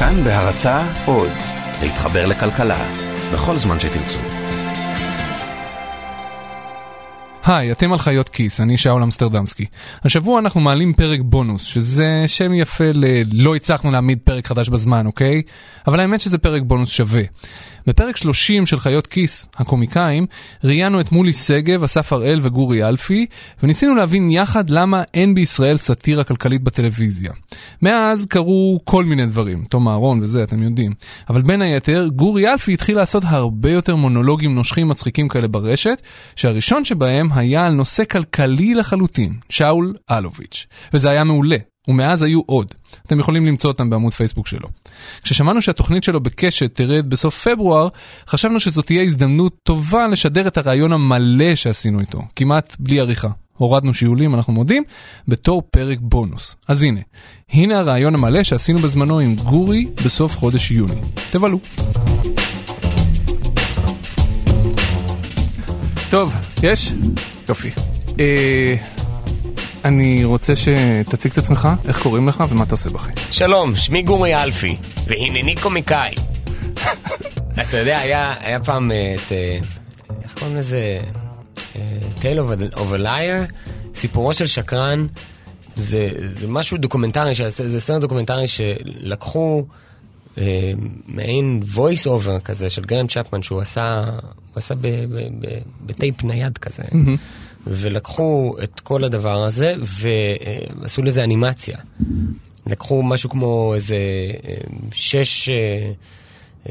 כאן בהרצה עוד, להתחבר לכלכלה, בכל זמן שתרצו. היי, אתם על חיות כיס, אני שאול אמסטרדמסקי. השבוע אנחנו מעלים פרק בונוס, שזה שם יפה ל... לא הצלחנו להעמיד פרק חדש בזמן, אוקיי? אבל האמת שזה פרק בונוס שווה. בפרק 30 של חיות כיס, הקומיקאים, ראיינו את מולי שגב, אסף הראל וגורי אלפי, וניסינו להבין יחד למה אין בישראל סאטירה כלכלית בטלוויזיה. מאז קרו כל מיני דברים, תום אהרון וזה, אתם יודעים. אבל בין היתר, גורי אלפי התחיל לעשות הרבה יותר מונולוגים נושכים מצחיקים כאלה ברשת, שהראשון שבהם היה על נושא כלכלי לחלוטין, שאול אלוביץ'. וזה היה מעולה. ומאז היו עוד. אתם יכולים למצוא אותם בעמוד פייסבוק שלו. כששמענו שהתוכנית שלו בקשת תרד בסוף פברואר, חשבנו שזאת תהיה הזדמנות טובה לשדר את הרעיון המלא שעשינו איתו, כמעט בלי עריכה. הורדנו שיעולים, אנחנו מודים, בתור פרק בונוס. אז הנה, הנה הרעיון המלא שעשינו בזמנו עם גורי בסוף חודש יוני. תבלו. טוב, יש? יופי. אה... אני רוצה שתציג את עצמך, איך קוראים לך ומה אתה עושה בחיים. שלום, שמי גורי אלפי, והנני קומיקאי. אתה יודע, היה, היה פעם אה, את... אה, איך קוראים לזה? Tale of a Liar, סיפורו של שקרן. זה, זה משהו דוקומנטרי, זה סרט דוקומנטרי שלקחו אה, מעין voice over כזה של גרהם צ'פמן שהוא עשה, הוא עשה בטייפ נייד כזה. Mm-hmm. ולקחו את כל הדבר הזה ועשו לזה אנימציה. לקחו משהו כמו איזה אה, שש, אה,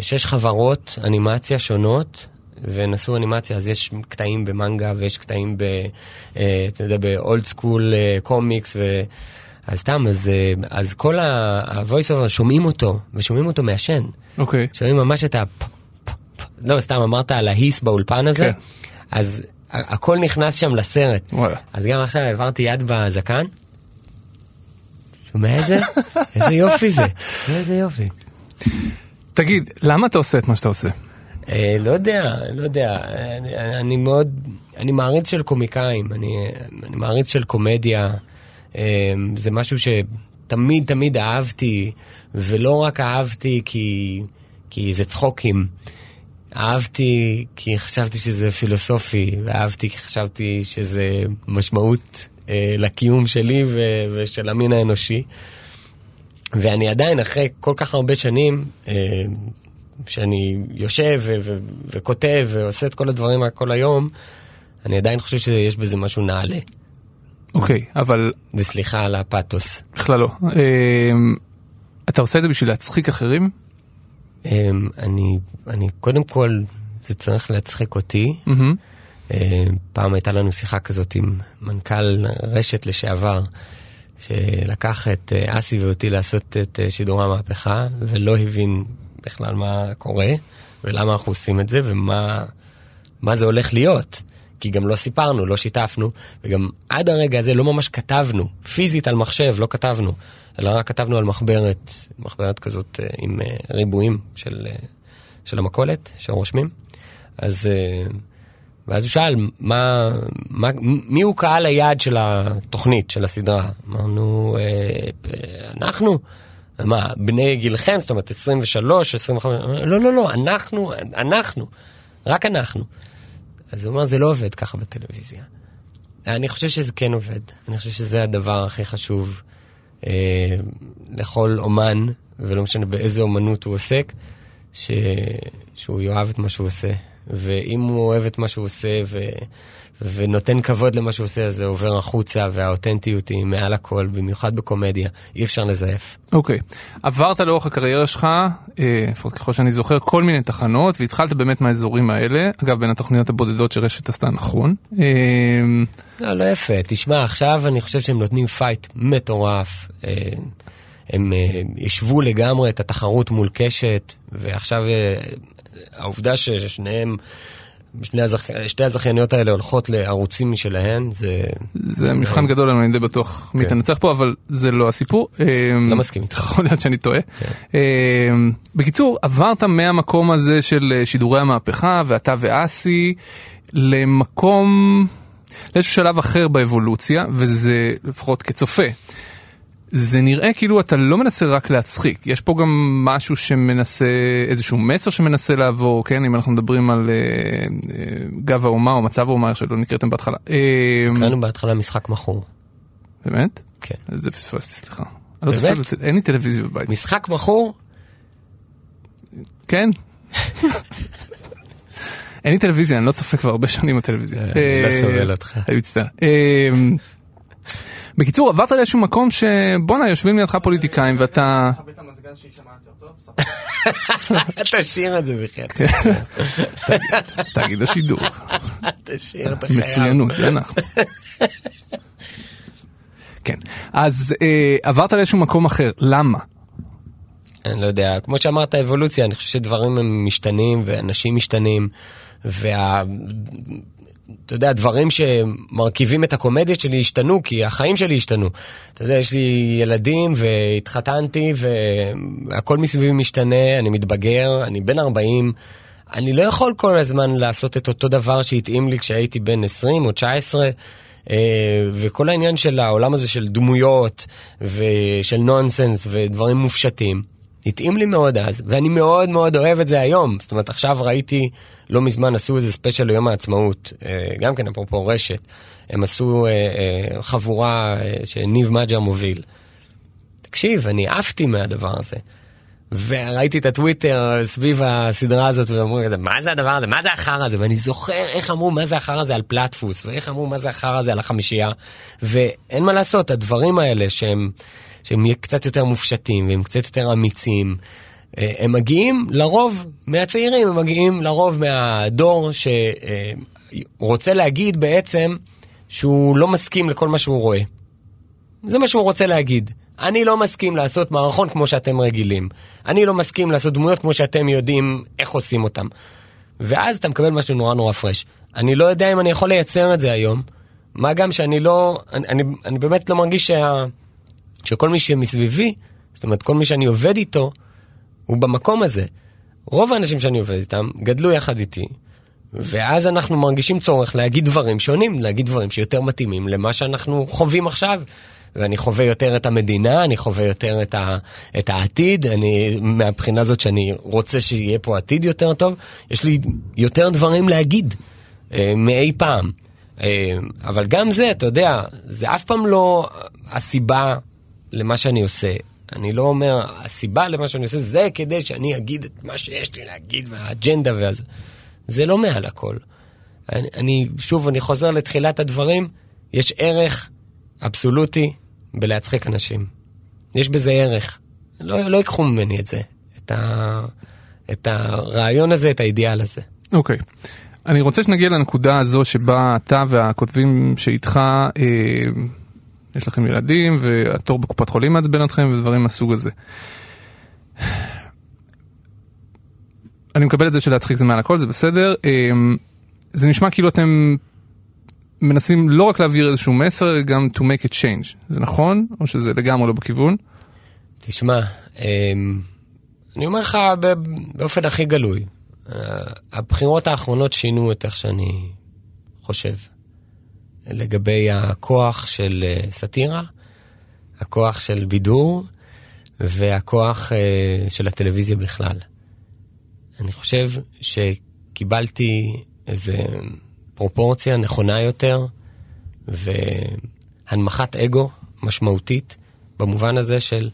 שש חברות אנימציה שונות, ונעשו אנימציה, אז יש קטעים במנגה ויש קטעים ב... אה, אתה יודע, באולד סקול קומיקס, ו... אז סתם, אז, אז כל ה-voice over שומעים אותו, ושומעים אותו מעשן. אוקיי. Okay. שומעים ממש את ה... לא, סתם אמרת על ההיס באולפן הזה, okay. כן. אז הכל נכנס שם לסרט. וואלה. אז גם עכשיו העברתי יד בזקן. שומע איזה? איזה יופי זה. איזה יופי. תגיד, למה אתה עושה את מה שאתה עושה? אה, לא יודע, לא יודע. אני, אני מאוד, אני מעריץ של קומיקאים, אני, אני מעריץ של קומדיה. אה, זה משהו שתמיד תמיד אהבתי, ולא רק אהבתי כי, כי זה צחוקים. אהבתי כי חשבתי שזה פילוסופי, ואהבתי כי חשבתי שזה משמעות אה, לקיום שלי ו- ושל המין האנושי. ואני עדיין, אחרי כל כך הרבה שנים, אה, שאני יושב ו- ו- וכותב ועושה את כל הדברים כל היום, אני עדיין חושב שיש בזה משהו נעלה. אוקיי, okay, אבל... וסליחה על הפאתוס. בכלל לא. אה, אתה עושה את זה בשביל להצחיק אחרים? אמ, אני, אני קודם כל, זה צריך להצחיק אותי. Mm-hmm. פעם הייתה לנו שיחה כזאת עם מנכ"ל רשת לשעבר, שלקח את אה, אסי ואותי לעשות את אה, שידורי המהפכה, ולא הבין בכלל מה קורה, ולמה אנחנו עושים את זה, ומה זה הולך להיות. כי גם לא סיפרנו, לא שיתפנו, וגם עד הרגע הזה לא ממש כתבנו, פיזית על מחשב לא כתבנו. אלא רק כתבנו על מחברת, מחברת כזאת עם ריבועים של, של המכולת שרושמים. אז, ואז הוא שאל, מה, מה, מי הוא קהל היעד של התוכנית, של הסדרה? אמרנו, אנחנו. מה, בני גילכם, זאת אומרת 23, 25, לא, לא, לא, אנחנו, אנחנו, רק אנחנו. אז הוא אומר, זה לא עובד ככה בטלוויזיה. אני חושב שזה כן עובד, אני חושב שזה הדבר הכי חשוב אה, לכל אומן, ולא משנה באיזה אומנות הוא עוסק, ש... שהוא יאהב את מה שהוא עושה. ואם הוא אוהב את מה שהוא עושה ו... ונותן כבוד למה שהוא עושה, אז זה עובר החוצה, והאותנטיות היא מעל הכל, במיוחד בקומדיה, אי אפשר לזייף. אוקיי, okay. עברת לאורך הקריירה שלך, אה, לפחות ככל שאני זוכר, כל מיני תחנות, והתחלת באמת מהאזורים האלה, אגב, בין התוכניות הבודדות שרשת עשתה נכון. אה, לא, לא יפה, תשמע, עכשיו אני חושב שהם נותנים פייט מטורף. אה, הם ישבו לגמרי את התחרות מול קשת, ועכשיו העובדה ששניהם... שני הזכ... שתי הזכייניות האלה הולכות לערוצים משלהן, זה... זה מבחן גדול, אני די בטוח מי כן. תנצח פה, אבל זה לא הסיפור. לא מסכים איתך. יכול להיות שאני טועה. כן. בקיצור, עברת מהמקום הזה של אה, שידורי המהפכה, ואתה ואסי, למקום, לאיזשהו שלב אחר באבולוציה, וזה לפחות כצופה. זה נראה כאילו אתה לא מנסה רק להצחיק, יש פה גם משהו שמנסה, איזשהו מסר שמנסה לעבור, כן, אם אנחנו מדברים על אה, אה, גב האומה או מצב האומה, שלא נקראתם בהתחלה. אה, קראנו בהתחלה משחק מכור. באמת? כן. זה פספסתי, סליחה. אני לא באמת? צופה בטל- אין לי טלוויזיה בבית. משחק מכור? כן. אין לי טלוויזיה, אני לא צופה כבר הרבה שנים בטלוויזיה. לא אה, סובל אותך. אני מצטער. בקיצור, עברת לאיזשהו מקום שבואנה, יושבים לידך פוליטיקאים ואתה... תשאיר את זה בכלל. תאגיד השידור, תשאיר, אתה חייב. מצוינות, זה אנחנו. כן, אז אה, עברת לאיזשהו מקום אחר, למה? אני לא יודע, כמו שאמרת, אבולוציה, אני חושב שדברים הם משתנים ואנשים משתנים, וה... אתה יודע, דברים שמרכיבים את הקומדיה שלי השתנו, כי החיים שלי השתנו. אתה יודע, יש לי ילדים והתחתנתי והכל מסביבי משתנה, אני מתבגר, אני בן 40. אני לא יכול כל הזמן לעשות את אותו דבר שהתאים לי כשהייתי בן 20 או 19. אה, וכל העניין של העולם הזה של דמויות ושל נונסנס ודברים מופשטים, התאים לי מאוד אז, ואני מאוד מאוד אוהב את זה היום. זאת אומרת, עכשיו ראיתי, לא מזמן עשו איזה ספיישל ליום העצמאות, אה, גם כן אפרופו רשת, הם עשו אה, אה, חבורה שניב מג'ר מוביל. תקשיב, אני עפתי מהדבר הזה. וראיתי את הטוויטר סביב הסדרה הזאת, ואמרו, מה זה הדבר הזה? מה זה החרא הזה? ואני זוכר איך אמרו מה זה החרא הזה על פלטפוס, ואיך אמרו מה זה החרא הזה על החמישייה. ואין מה לעשות, הדברים האלה שהם, שהם קצת יותר מופשטים, והם קצת יותר אמיצים, אה, הם מגיעים לרוב מהצעירים, הם מגיעים לרוב מהדור שרוצה להגיד בעצם שהוא לא מסכים לכל מה שהוא רואה. זה מה שהוא רוצה להגיד. אני לא מסכים לעשות מערכון כמו שאתם רגילים. אני לא מסכים לעשות דמויות כמו שאתם יודעים איך עושים אותם. ואז אתה מקבל משהו נורא נורא פרש. אני לא יודע אם אני יכול לייצר את זה היום. מה גם שאני לא... אני, אני, אני באמת לא מרגיש שה, שכל מי שמסביבי, זאת אומרת, כל מי שאני עובד איתו, הוא במקום הזה. רוב האנשים שאני עובד איתם גדלו יחד איתי, ואז אנחנו מרגישים צורך להגיד דברים שונים, להגיד דברים שיותר מתאימים למה שאנחנו חווים עכשיו. ואני חווה יותר את המדינה, אני חווה יותר את, ה, את העתיד, אני, מהבחינה הזאת שאני רוצה שיהיה פה עתיד יותר טוב, יש לי יותר דברים להגיד אה, מאי פעם. אה, אבל גם זה, אתה יודע, זה אף פעם לא הסיבה למה שאני עושה. אני לא אומר, הסיבה למה שאני עושה זה כדי שאני אגיד את מה שיש לי להגיד והאג'נדה וזה. זה לא מעל הכל. אני, אני, שוב, אני חוזר לתחילת הדברים, יש ערך אבסולוטי בלהצחיק אנשים. יש בזה ערך. לא, לא ייקחו ממני את זה, את, ה, את הרעיון הזה, את האידיאל הזה. אוקיי. אני רוצה שנגיע לנקודה הזו שבה אתה והכותבים שאיתך, אה, יש לכם ילדים והתור בקופת חולים מעצבן אתכם ודברים מהסוג הזה. אני מקבל את זה שלהצחיק זה מעל הכל, זה בסדר. אה, זה נשמע כאילו אתם מנסים לא רק להעביר איזשהו מסר, גם to make a change. זה נכון? או שזה לגמרי לא בכיוון? תשמע, אמ, אני אומר לך באופן הכי גלוי, הבחירות האחרונות שינו את איך שאני חושב לגבי הכוח של אה, סאטירה, הכוח של בידור והכוח אה, של הטלוויזיה בכלל. אני חושב שקיבלתי איזה פרופורציה נכונה יותר והנמכת אגו משמעותית במובן הזה של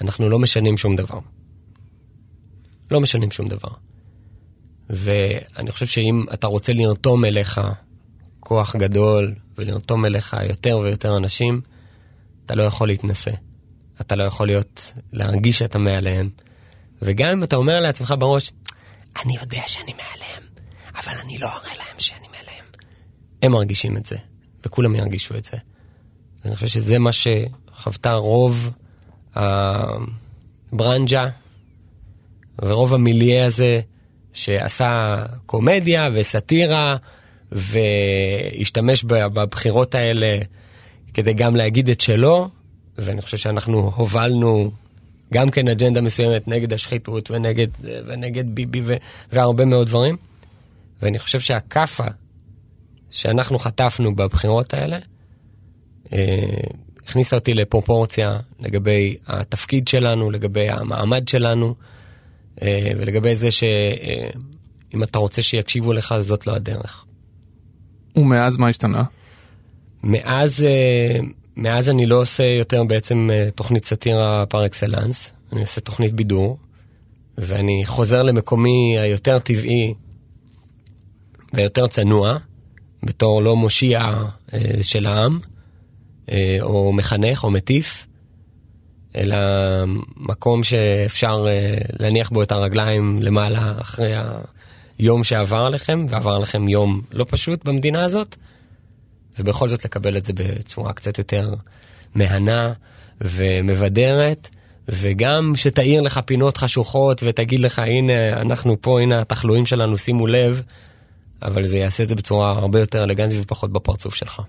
אנחנו לא משנים שום דבר. לא משנים שום דבר. ואני חושב שאם אתה רוצה לרתום אליך כוח גדול ולרתום אליך יותר ויותר אנשים, אתה לא יכול להתנשא. אתה לא יכול להיות, להרגיש שאתה מעליהם. וגם אם אתה אומר לעצמך בראש, אני יודע שאני מעליהם, אבל אני לא אראה להם שאני מעליהם. הם מרגישים את זה, וכולם ירגישו את זה. ואני חושב שזה מה שחוותה רוב הברנג'ה ורוב המיליה הזה שעשה קומדיה וסאטירה והשתמש בבחירות האלה כדי גם להגיד את שלו, ואני חושב שאנחנו הובלנו גם כן אג'נדה מסוימת נגד השחיתות ונגד, ונגד ביבי ו, והרבה מאוד דברים. ואני חושב שהכאפה שאנחנו חטפנו בבחירות האלה, אה, הכניסה אותי לפרופורציה לגבי התפקיד שלנו, לגבי המעמד שלנו, אה, ולגבי זה שאם אתה רוצה שיקשיבו לך, זאת לא הדרך. ומאז מה השתנה? מאז, אה, מאז אני לא עושה יותר בעצם אה, תוכנית סאטירה פר אקסלנס, אני עושה תוכנית בידור, ואני חוזר למקומי היותר טבעי ויותר צנוע, בתור לא מושיע אה, של העם, או מחנך או מטיף, אלא מקום שאפשר להניח בו את הרגליים למעלה אחרי היום שעבר עליכם, ועבר עליכם יום לא פשוט במדינה הזאת, ובכל זאת לקבל את זה בצורה קצת יותר מהנה ומבדרת. וגם שתאיר לך פינות חשוכות ותגיד לך, הנה, אנחנו פה, הנה התחלואים שלנו, שימו לב, אבל זה יעשה את זה בצורה הרבה יותר אלגנטית ופחות בפרצוף שלך.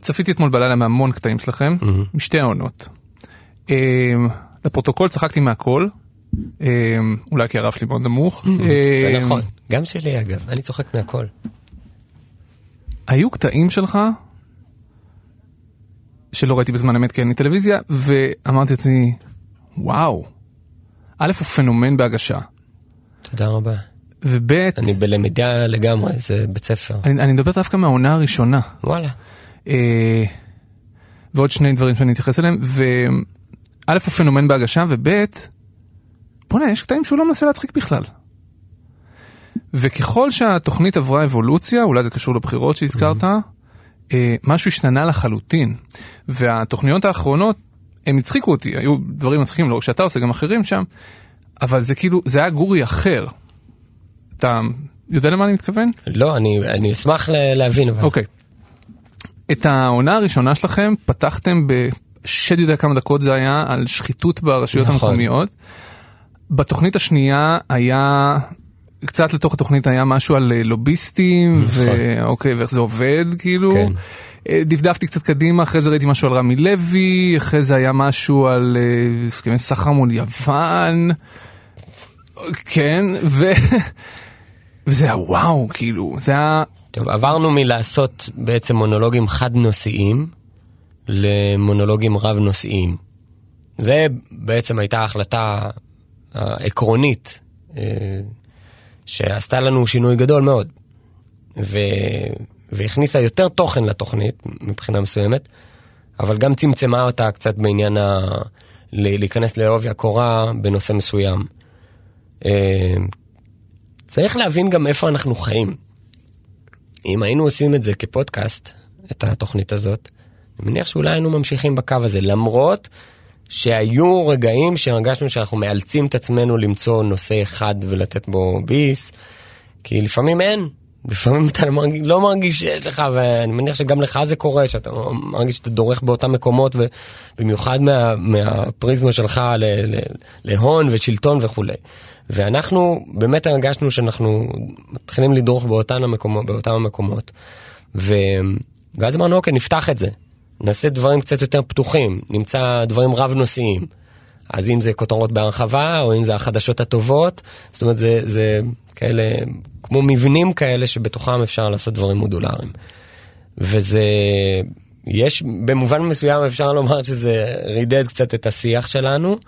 צפיתי אתמול בלילה מהמון קטעים שלכם, mm-hmm. משתי העונות. Um, לפרוטוקול צחקתי מהכל, אולי כי הרף שלי מאוד נמוך. זה נכון, גם שלי אגב, אני צוחק מהכל. היו קטעים שלך שלא ראיתי בזמן אמת כי אין לי טלוויזיה, ואמרתי לעצמי, וואו, א' הוא פנומן בהגשה. תודה רבה. וב' אני בלמידה לגמרי, זה בית ספר. אני, אני מדבר דווקא מהעונה הראשונה. וואלה. אה, ועוד שני דברים שאני אתייחס אליהם, וא' הוא פנומן בהגשה, וב' בוא'נה, יש קטעים שהוא לא מנסה להצחיק בכלל. וככל שהתוכנית עברה אבולוציה, אולי זה קשור לבחירות שהזכרת, אה, משהו השתנה לחלוטין. והתוכניות האחרונות, הם הצחיקו אותי, היו דברים מצחיקים, לא שאתה עושה, גם אחרים שם, אבל זה כאילו, זה היה גורי אחר. אתה יודע למה אני מתכוון? לא, אני, אני אשמח להבין. אבל... אוקיי. את העונה הראשונה שלכם פתחתם בשד יודע כמה דקות זה היה על שחיתות ברשויות נכון. המקומיות. בתוכנית השנייה היה קצת לתוך התוכנית היה משהו על אה, לוביסטים נכון. ואוקיי ואיך זה עובד כאילו. כן. אה, דפדפתי קצת קדימה אחרי זה ראיתי משהו על רמי לוי אחרי זה היה משהו על אה, הסכמי סחר מול יוון. כן ו... וזה היה וואו כאילו זה היה. טוב עברנו מלעשות בעצם מונולוגים חד נושאיים למונולוגים רב נושאיים. זה בעצם הייתה החלטה עקרונית שעשתה לנו שינוי גדול מאוד, ו... והכניסה יותר תוכן לתוכנית מבחינה מסוימת, אבל גם צמצמה אותה קצת בעניין ה... להיכנס לעובי הקורה בנושא מסוים. אה, צריך להבין גם איפה אנחנו חיים. אם היינו עושים את זה כפודקאסט, את התוכנית הזאת, אני מניח שאולי היינו ממשיכים בקו הזה, למרות שהיו רגעים שהרגשנו שאנחנו מאלצים את עצמנו למצוא נושא אחד ולתת בו ביס, כי לפעמים אין. לפעמים אתה לא מרגיש, לא מרגיש שיש לך, ואני מניח שגם לך זה קורה, שאתה מרגיש שאתה דורך באותם מקומות, ובמיוחד מה, מהפריזמה שלך ל, ל, להון ושלטון וכולי. ואנחנו באמת הרגשנו שאנחנו מתחילים לדרוך באותן המקומות, באותם המקומות. ו... ואז אמרנו, אוקיי, נפתח את זה. נעשה דברים קצת יותר פתוחים, נמצא דברים רב נושאיים. אז אם זה כותרות בהרחבה, או אם זה החדשות הטובות, זאת אומרת, זה, זה כאלה, כמו מבנים כאלה שבתוכם אפשר לעשות דברים מודולריים. וזה, יש, במובן מסוים אפשר לומר שזה רידד קצת את השיח שלנו,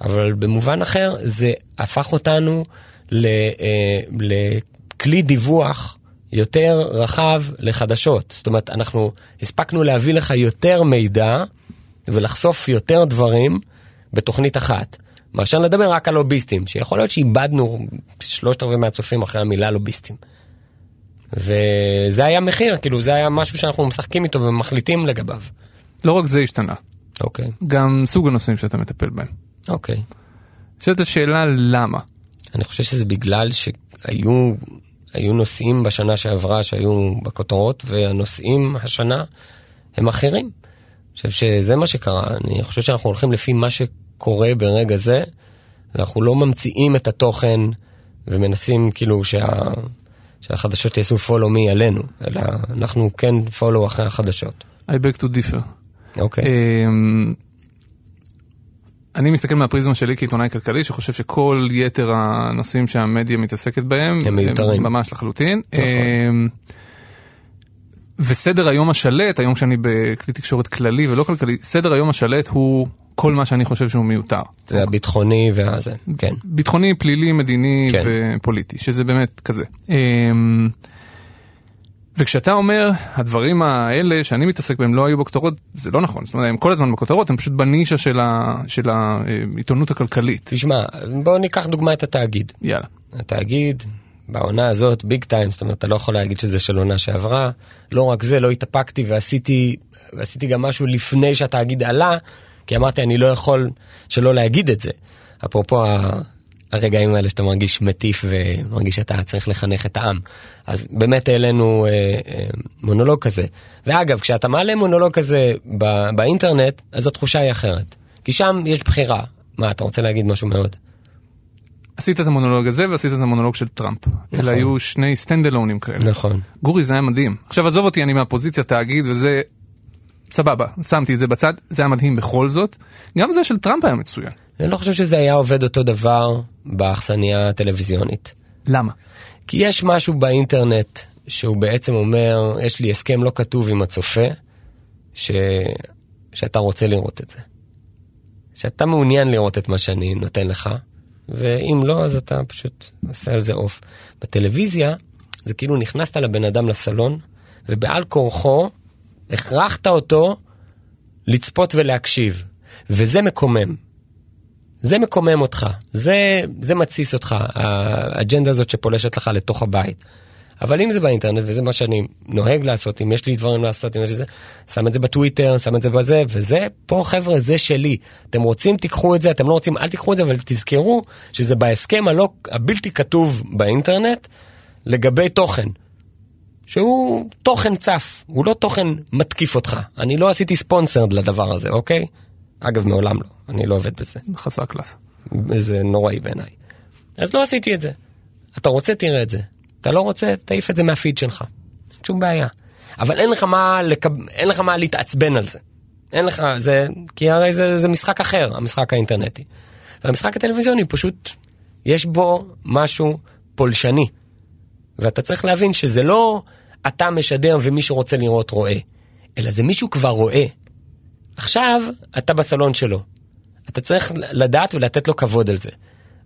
אבל במובן אחר זה הפך אותנו ל, אה, לכלי דיווח יותר רחב לחדשות. זאת אומרת, אנחנו הספקנו להביא לך יותר מידע ולחשוף יותר דברים בתוכנית אחת. מאשר לדבר רק על לוביסטים, שיכול להיות שאיבדנו שלושת רבעי מהצופים אחרי המילה לוביסטים. וזה היה מחיר, כאילו זה היה משהו שאנחנו משחקים איתו ומחליטים לגביו. לא רק זה השתנה. אוקיי. גם סוג הנושאים שאתה מטפל בהם. אוקיי. שאלת השאלה למה. אני חושב שזה בגלל שהיו היו נושאים בשנה שעברה שהיו בכותרות, והנושאים השנה הם אחרים. אני חושב שזה מה שקרה, אני חושב שאנחנו הולכים לפי מה שקורה ברגע זה, ואנחנו לא ממציאים את התוכן ומנסים כאילו שה... שהחדשות יעשו follow me עלינו, אלא אנחנו כן follow אחרי החדשות. I beg to differ. אוקיי. Okay. אמ, אני מסתכל מהפריזמה שלי כעיתונאי כלכלי שחושב שכל יתר הנושאים שהמדיה מתעסקת בהם הם מיותרים ממש לחלוטין. נכון. אמ, וסדר היום השלט, היום כשאני בכלי תקשורת כללי ולא כלכלי, סדר היום השלט הוא כל מה שאני חושב שהוא מיותר. זה הביטחוני והזה, כן. ביטחוני, פלילי, מדיני כן. ופוליטי, שזה באמת כזה. וכשאתה אומר, הדברים האלה שאני מתעסק בהם לא היו בכותרות, זה לא נכון. זאת אומרת, הם כל הזמן בכותרות, הם פשוט בנישה של, ה, של העיתונות הכלכלית. תשמע, בוא ניקח דוגמא את התאגיד. יאללה. התאגיד, בעונה הזאת, ביג טיים, זאת אומרת, אתה לא יכול להגיד שזה של עונה שעברה. לא רק זה, לא התאפקתי ועשיתי, ועשיתי גם משהו לפני שהתאגיד עלה, כי אמרתי, אני לא יכול שלא להגיד את זה. אפרופו הרגעים האלה שאתה מרגיש מטיף ומרגיש שאתה צריך לחנך את העם. אז באמת העלינו אה, אה, מונולוג כזה. ואגב, כשאתה מעלה מונולוג כזה ב- באינטרנט, אז התחושה היא אחרת. כי שם יש בחירה. מה, אתה רוצה להגיד משהו מאוד? עשית את המונולוג הזה ועשית את המונולוג של טראמפ. אלה היו שני stand alone ים כאלה. נכון. גורי זה היה מדהים. עכשיו עזוב אותי אני מהפוזיציה תאגיד וזה סבבה שמתי את זה בצד זה היה מדהים בכל זאת. גם זה של טראמפ היה מצוין. אני לא חושב שזה היה עובד אותו דבר באכסניה הטלוויזיונית. למה? כי יש משהו באינטרנט שהוא בעצם אומר, יש לי הסכם לא כתוב עם הצופה, ש... שאתה רוצה לראות את זה. שאתה מעוניין לראות את מה שאני נותן לך, ואם לא, אז אתה פשוט עושה על זה עוף. בטלוויזיה, זה כאילו נכנסת לבן אדם לסלון, ובעל כורחו הכרחת אותו לצפות ולהקשיב, וזה מקומם. זה מקומם אותך, זה, זה מתסיס אותך, האג'נדה הזאת שפולשת לך לתוך הבית. אבל אם זה באינטרנט, וזה מה שאני נוהג לעשות, אם יש לי דברים לעשות, אם יש לי זה, שם את זה בטוויטר, שם את זה בזה, וזה, פה חבר'ה, זה שלי. אתם רוצים, תיקחו את זה, אתם לא רוצים, אל תיקחו את זה, אבל תזכרו שזה בהסכם הלא, הבלתי כתוב באינטרנט לגבי תוכן. שהוא תוכן צף, הוא לא תוכן מתקיף אותך. אני לא עשיתי ספונסרד לדבר הזה, אוקיי? אגב, מעולם לא, אני לא עובד בזה. חסר קלאס. זה נוראי בעיניי. אז לא עשיתי את זה. אתה רוצה, תראה את זה. אתה לא רוצה, תעיף את זה מהפיד שלך. אין שום בעיה. אבל אין לך מה, לקב... אין לך מה להתעצבן על זה. אין לך, זה, כי הרי זה, זה משחק אחר, המשחק האינטרנטי. והמשחק הטלוויזיוני פשוט, יש בו משהו פולשני. ואתה צריך להבין שזה לא אתה משדר ומי שרוצה לראות רואה, אלא זה מישהו כבר רואה. עכשיו אתה בסלון שלו. אתה צריך לדעת ולתת לו כבוד על זה.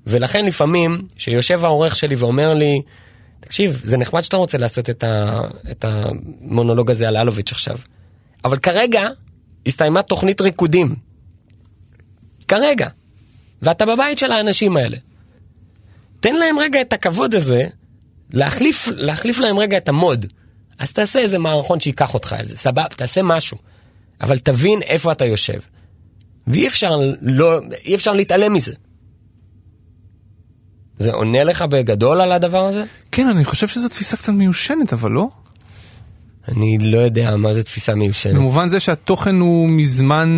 ולכן לפעמים, שיושב העורך שלי ואומר לי, תקשיב, זה נחמד שאתה רוצה לעשות את, ה, את המונולוג הזה על אלוביץ' עכשיו, אבל כרגע הסתיימה תוכנית ריקודים. כרגע. ואתה בבית של האנשים האלה. תן להם רגע את הכבוד הזה, להחליף, להחליף להם רגע את המוד. אז תעשה איזה מערכון שייקח אותך על זה, סבבה, תעשה משהו. אבל תבין איפה אתה יושב. ואי אפשר, לא, אי אפשר להתעלם מזה. זה עונה לך בגדול על הדבר הזה? כן, אני חושב שזו תפיסה קצת מיושנת, אבל לא? אני לא יודע מה זה תפיסה מיושנת. במובן זה שהתוכן הוא מזמן...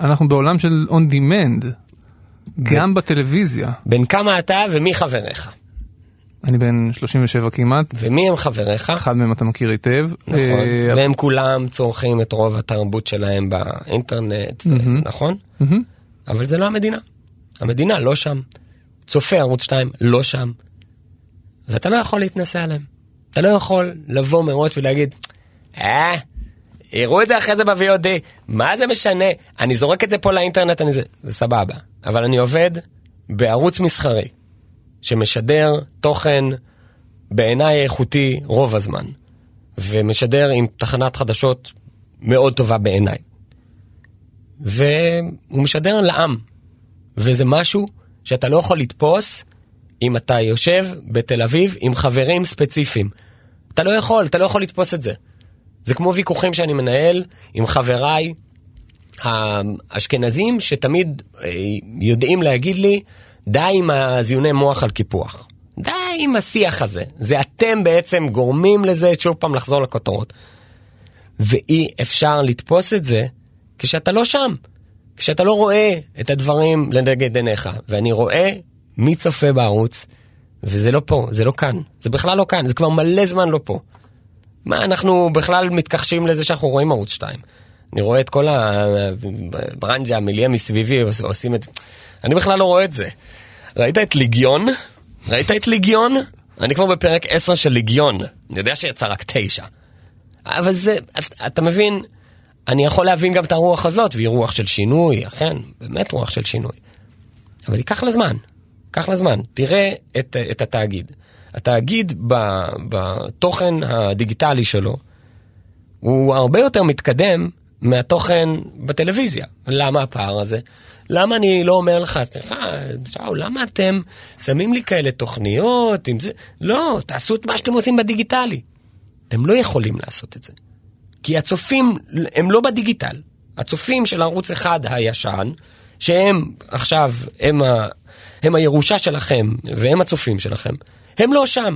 אנחנו בעולם של on demand, גם בטלוויזיה. בין כמה אתה ומי חבריך? אני בן 37 כמעט, ומי הם חבריך? אחד מהם אתה מכיר היטב. נכון. אה, והם כולם צורכים את רוב התרבות שלהם באינטרנט, וזה, נכון? אבל זה לא המדינה. המדינה לא שם. צופה ערוץ 2 לא שם. ואתה לא יכול להתנסה עליהם. אתה לא יכול לבוא מראש ולהגיד, אה, יראו את זה אחרי זה ב-VOD, מה זה משנה? אני זורק את זה פה לאינטרנט, אני זה, זה סבבה. אבל אני עובד בערוץ מסחרי, שמשדר תוכן בעיניי איכותי רוב הזמן, ומשדר עם תחנת חדשות מאוד טובה בעיניי. והוא משדר לעם, וזה משהו שאתה לא יכול לתפוס אם אתה יושב בתל אביב עם חברים ספציפיים. אתה לא יכול, אתה לא יכול לתפוס את זה. זה כמו ויכוחים שאני מנהל עם חבריי האשכנזים שתמיד אה, יודעים להגיד לי, די עם הזיוני מוח על קיפוח. די עם השיח הזה. זה אתם בעצם גורמים לזה שוב פעם לחזור לכותרות. ואי אפשר לתפוס את זה כשאתה לא שם. כשאתה לא רואה את הדברים לנגד עיניך. ואני רואה מי צופה בערוץ, וזה לא פה, זה לא כאן. זה בכלל לא כאן, זה כבר מלא זמן לא פה. מה, אנחנו בכלל מתכחשים לזה שאנחנו רואים ערוץ 2. אני רואה את כל הברנג'ה, המיליה מסביבי, עושים את... אני בכלל לא רואה את זה. ראית את ליגיון? ראית את ליגיון? אני כבר בפרק 10 של ליגיון. אני יודע שיצא רק 9. אבל זה, אתה, אתה מבין, אני יכול להבין גם את הרוח הזאת, והיא רוח של שינוי, אכן, באמת רוח של שינוי. אבל ייקח לה זמן, ייקח לה זמן. תראה את, את התאגיד. התאגיד בתוכן הדיגיטלי שלו, הוא הרבה יותר מתקדם מהתוכן בטלוויזיה. למה הפער הזה? למה אני לא אומר לך, סליחה, שאול, למה אתם שמים לי כאלה תוכניות עם זה? לא, תעשו את מה שאתם עושים בדיגיטלי. אתם לא יכולים לעשות את זה. כי הצופים הם לא בדיגיטל. הצופים של ערוץ אחד הישן, שהם עכשיו, הם, ה, הם הירושה שלכם והם הצופים שלכם, הם לא שם.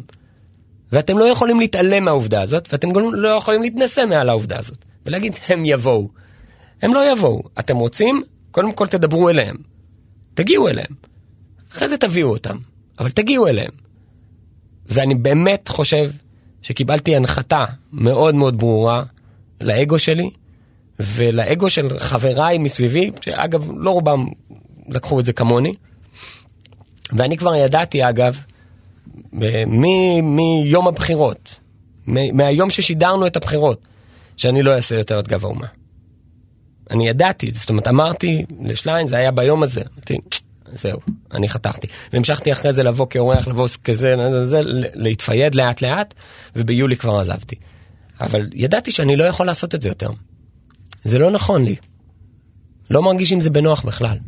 ואתם לא יכולים להתעלם מהעובדה הזאת, ואתם גם לא יכולים להתנשא מעל העובדה הזאת, ולהגיד, הם יבואו. הם לא יבואו. אתם רוצים? קודם כל תדברו אליהם. תגיעו אליהם. אחרי זה תביאו אותם, אבל תגיעו אליהם. ואני באמת חושב שקיבלתי הנחתה מאוד מאוד ברורה לאגו שלי ולאגו של חבריי מסביבי, שאגב, לא רובם לקחו את זה כמוני. ואני כבר ידעתי, אגב, מיום הבחירות, מהיום ששידרנו את הבחירות, שאני לא אעשה יותר את גב האומה. אני ידעתי זאת אומרת, אמרתי לשליין, זה היה ביום הזה, אמרתי, זהו, אני חתכתי. והמשכתי אחרי זה לבוא כאורח, לבוא כזה, זה, להתפייד לאט לאט, וביולי כבר עזבתי. אבל ידעתי שאני לא יכול לעשות את זה יותר. זה לא נכון לי. לא מרגיש עם זה בנוח בכלל.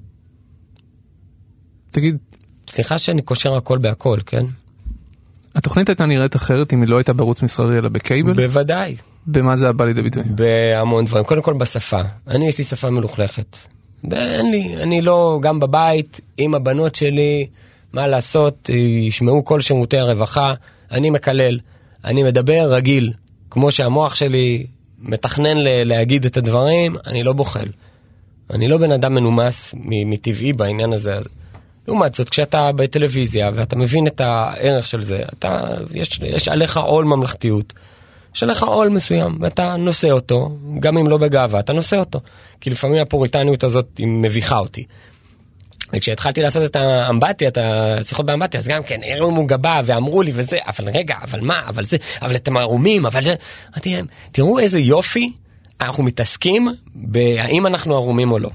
תגיד... סליחה שאני קושר הכל בהכל, כן? התוכנית הייתה נראית אחרת אם היא לא הייתה בערוץ מסחרי אלא בקייבל? בוודאי. במה זה בא לידי ביטוי? בהמון דברים. קודם כל בשפה. אני, יש לי שפה מלוכלכת. אין לי, אני לא, גם בבית, עם הבנות שלי, מה לעשות, ישמעו כל שירותי הרווחה, אני מקלל, אני מדבר רגיל, כמו שהמוח שלי מתכנן ל- להגיד את הדברים, אני לא בוחל. אני לא בן אדם מנומס מטבעי בעניין הזה. לעומת זאת, כשאתה בטלוויזיה ואתה מבין את הערך של זה, אתה, יש, יש עליך עול ממלכתיות. יש עליך עול מסוים, ואתה נושא אותו, גם אם לא בגאווה, אתה נושא אותו. כי לפעמים הפוריטניות הזאת היא מביכה אותי. וכשהתחלתי לעשות את האמבטיה, את השיחות באמבטיה, אז גם כן, הרימו גבה ואמרו לי וזה, אבל רגע, אבל מה, אבל זה, אבל אתם ערומים, אבל זה... אמרתי להם, תראו איזה יופי אנחנו מתעסקים בהאם אנחנו ערומים או לא.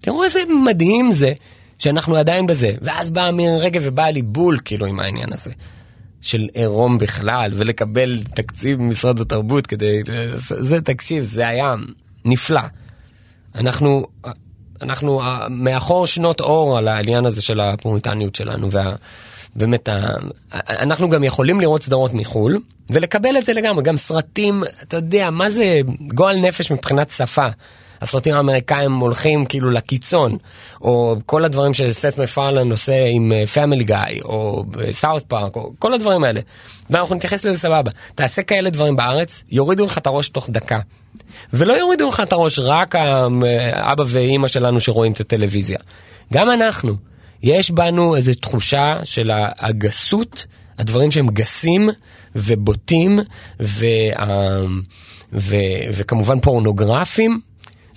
תראו איזה מדהים זה שאנחנו עדיין בזה. ואז באה מירי רגב ובאה לי בול כאילו עם העניין הזה. של עירום בכלל, ולקבל תקציב ממשרד התרבות כדי... זה, תקשיב, זה היה נפלא. אנחנו, אנחנו מאחור שנות אור על העניין הזה של הפוריטניות שלנו, ובאמת, אנחנו גם יכולים לראות סדרות מחו"ל, ולקבל את זה לגמרי, גם סרטים, אתה יודע, מה זה גועל נפש מבחינת שפה. הסרטים האמריקאים הולכים כאילו לקיצון, או כל הדברים שסת' מקפרלן עושה עם Family uh, Guy, או South Park, או כל הדברים האלה. ואנחנו נתייחס לזה סבבה. תעשה כאלה דברים בארץ, יורידו לך את הראש תוך דקה. ולא יורידו לך את הראש רק האבא ואימא שלנו שרואים את הטלוויזיה. גם אנחנו, יש בנו איזו תחושה של הגסות, הדברים שהם גסים ובוטים, ו, ו, וכמובן פורנוגרפיים,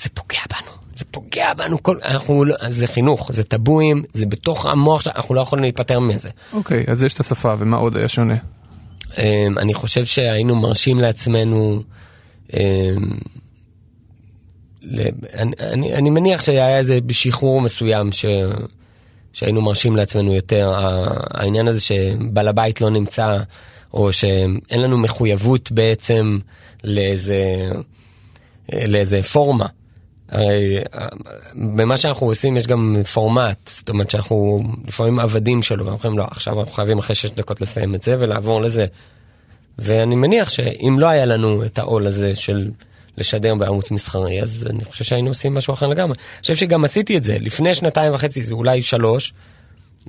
זה פוגע בנו. זה פוגע בנו, כל, אנחנו, לא, זה חינוך, זה טבואים, זה בתוך המוח, אנחנו לא יכולים להיפטר מזה. אוקיי, okay, אז יש את השפה, ומה עוד היה שונה? Um, אני חושב שהיינו מרשים לעצמנו, um, ל, אני, אני, אני מניח שהיה איזה שחרור מסוים ש, שהיינו מרשים לעצמנו יותר. העניין הזה שבעל הבית לא נמצא, או שאין לנו מחויבות בעצם לאיזה, לאיזה פורמה. הרי במה שאנחנו עושים יש גם פורמט, זאת אומרת שאנחנו לפעמים עבדים שלו, ואנחנו אומרים לא, עכשיו אנחנו חייבים אחרי שש דקות לסיים את זה ולעבור לזה. ואני מניח שאם לא היה לנו את העול הזה של לשדר בערוץ מסחרי, אז אני חושב שהיינו עושים משהו אחר לגמרי. אני חושב שגם עשיתי את זה לפני שנתיים וחצי, זה אולי שלוש,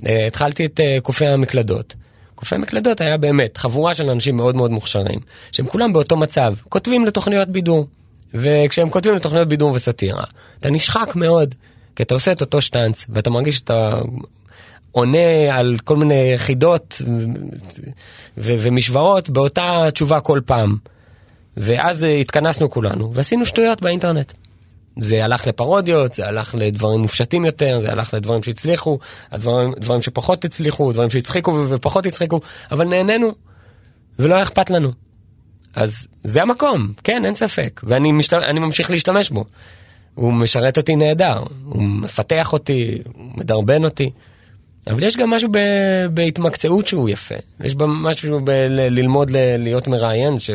אה, התחלתי את אה, קופי המקלדות. קופי המקלדות היה באמת חבורה של אנשים מאוד מאוד מוכשרים, שהם כולם באותו מצב, כותבים לתוכניות בידור. וכשהם כותבים לתוכניות בידור וסאטירה, אתה נשחק מאוד, כי אתה עושה את אותו שטאנץ, ואתה מרגיש שאתה עונה על כל מיני חידות ומשוואות באותה תשובה כל פעם. ואז התכנסנו כולנו, ועשינו שטויות באינטרנט. זה הלך לפרודיות, זה הלך לדברים מופשטים יותר, זה הלך לדברים שהצליחו, הדברים, דברים שפחות הצליחו, דברים שהצחיקו ופחות הצחיקו, אבל נהנינו, ולא היה אכפת לנו. אז זה המקום, כן, אין ספק, ואני משת... ממשיך להשתמש בו. הוא משרת אותי נהדר, הוא מפתח אותי, הוא מדרבן אותי. אבל יש גם משהו ב... בהתמקצעות שהוא יפה. יש בה משהו בללמוד ל... להיות מראיין ש...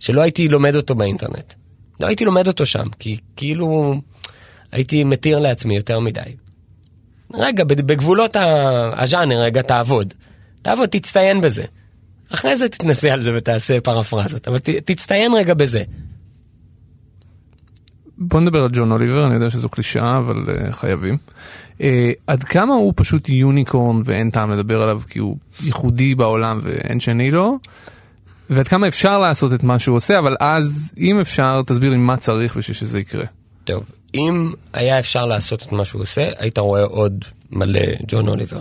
שלא הייתי לומד אותו באינטרנט. לא הייתי לומד אותו שם, כי כאילו הייתי מתיר לעצמי יותר מדי. רגע, בגבולות הז'אנר, רגע, תעבוד. תעבוד, תצטיין בזה. אחרי זה תתנסה על זה ותעשה פרפרזות, אבל ת, תצטיין רגע בזה. בוא נדבר על ג'ון אוליבר, אני יודע שזו קלישאה, אבל uh, חייבים. Uh, עד כמה הוא פשוט יוניקורן ואין טעם לדבר עליו כי הוא ייחודי בעולם ואין שני לו, ועד כמה אפשר לעשות את מה שהוא עושה, אבל אז, אם אפשר, תסביר לי מה צריך בשביל שזה יקרה. טוב, אם היה אפשר לעשות את מה שהוא עושה, היית רואה עוד מלא ג'ון אוליבר.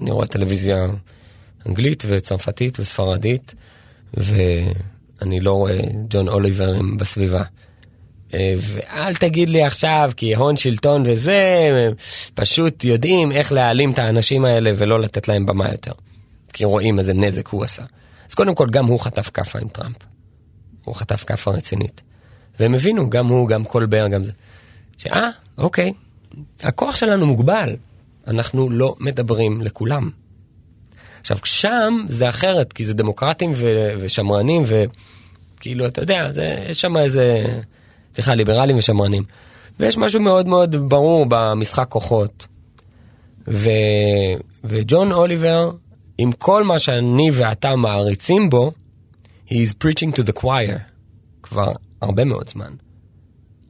אני רואה טלוויזיה אנגלית וצרפתית וספרדית, ואני לא רואה ג'ון אוליברים בסביבה. אה, ואל תגיד לי עכשיו, כי הון שלטון וזה, פשוט יודעים איך להעלים את האנשים האלה ולא לתת להם במה יותר. כי רואים איזה נזק הוא עשה. אז קודם כל, גם הוא חטף כאפה עם טראמפ. הוא חטף כאפה רצינית. והם הבינו, גם הוא, גם קולבר, גם זה. שאה, אוקיי, הכוח שלנו מוגבל. אנחנו לא מדברים לכולם. עכשיו, שם זה אחרת, כי זה דמוקרטים ו- ושמרנים, וכאילו, אתה יודע, זה, יש שם איזה, סליחה, ליברלים ושמרנים. ויש משהו מאוד מאוד ברור במשחק כוחות. ו... וג'ון אוליבר, עם כל מה שאני ואתה מעריצים בו, he is preaching to the choir כבר הרבה מאוד זמן.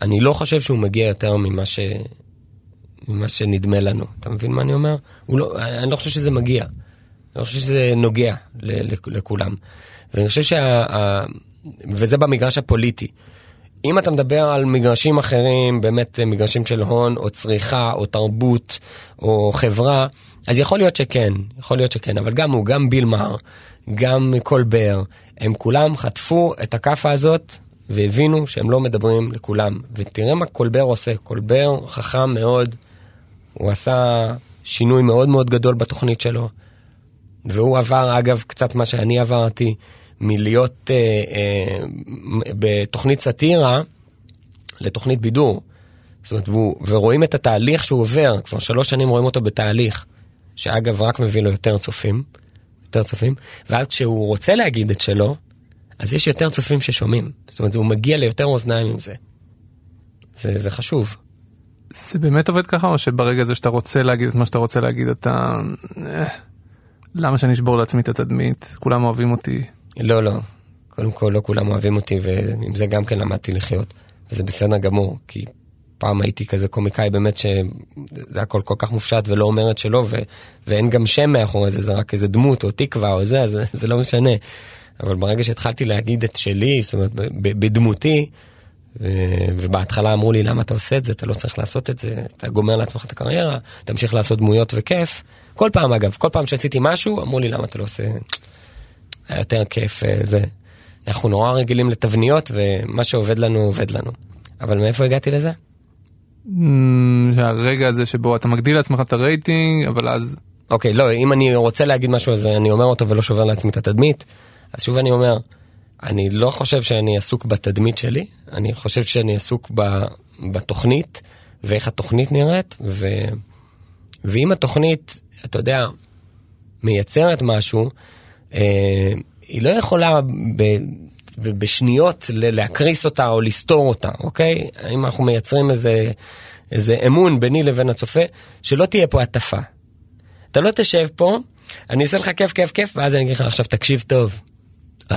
אני לא חושב שהוא מגיע יותר ממה, ש... ממה שנדמה לנו. אתה מבין מה אני אומר? לא... אני לא חושב שזה מגיע. אני חושב שזה נוגע לכולם. ואני חושב שה... וזה במגרש הפוליטי. אם אתה מדבר על מגרשים אחרים, באמת מגרשים של הון, או צריכה, או תרבות, או חברה, אז יכול להיות שכן, יכול להיות שכן, אבל גם הוא, גם ביל מאר, גם קולבר, הם כולם חטפו את הכאפה הזאת והבינו שהם לא מדברים לכולם. ותראה מה קולבר עושה, קולבר חכם מאוד, הוא עשה שינוי מאוד מאוד גדול בתוכנית שלו. והוא עבר, אגב, קצת מה שאני עברתי, מלהיות אה, אה, בתוכנית סאטירה לתוכנית בידור. זאת אומרת, והוא, ורואים את התהליך שהוא עובר, כבר שלוש שנים רואים אותו בתהליך, שאגב רק מביא לו יותר צופים, יותר צופים, ואז כשהוא רוצה להגיד את שלו, אז יש יותר צופים ששומעים. זאת אומרת, הוא מגיע ליותר אוזניים עם זה. זה, זה חשוב. זה באמת עובד ככה, או שברגע הזה שאתה רוצה להגיד את מה שאתה רוצה להגיד, אתה... למה שאני אשבור לעצמי את התדמית? כולם אוהבים אותי. לא, לא. קודם כל, לא כולם אוהבים אותי, ועם זה גם כן למדתי לחיות. וזה בסדר גמור, כי פעם הייתי כזה קומיקאי באמת שזה הכל כל כך מופשט ולא אומרת שלא, ו... ואין גם שם מאחורי זה, זה רק איזה דמות או תקווה או זה, זה, זה לא משנה. אבל ברגע שהתחלתי להגיד את שלי, זאת אומרת, בדמותי, ו... ובהתחלה אמרו לי, למה אתה עושה את זה? אתה לא צריך לעשות את זה, אתה גומר לעצמך את הקריירה, תמשיך לעשות דמויות וכיף. כל פעם אגב, כל פעם שעשיתי משהו, אמרו לי למה אתה לא עושה... היה יותר כיף אה, זה. אנחנו נורא רגילים לתבניות ומה שעובד לנו עובד לנו. אבל מאיפה הגעתי לזה? הרגע הזה שבו אתה מגדיל לעצמך את הרייטינג, אבל אז... אוקיי, לא, אם אני רוצה להגיד משהו אז אני אומר אותו ולא שובר לעצמי את התדמית, אז שוב אני אומר, אני לא חושב שאני עסוק בתדמית שלי, אני חושב שאני עסוק ב, בתוכנית ואיך התוכנית נראית, ו, ואם התוכנית אתה יודע, מייצרת משהו, אה, היא לא יכולה ב, ב, בשניות להקריס אותה או לסתור אותה, אוקיי? אם אנחנו מייצרים איזה, איזה אמון ביני לבין הצופה, שלא תהיה פה הטפה. אתה לא תשב פה, אני אעשה לך כיף כיף כיף, ואז אני אגיד לך עכשיו תקשיב טוב.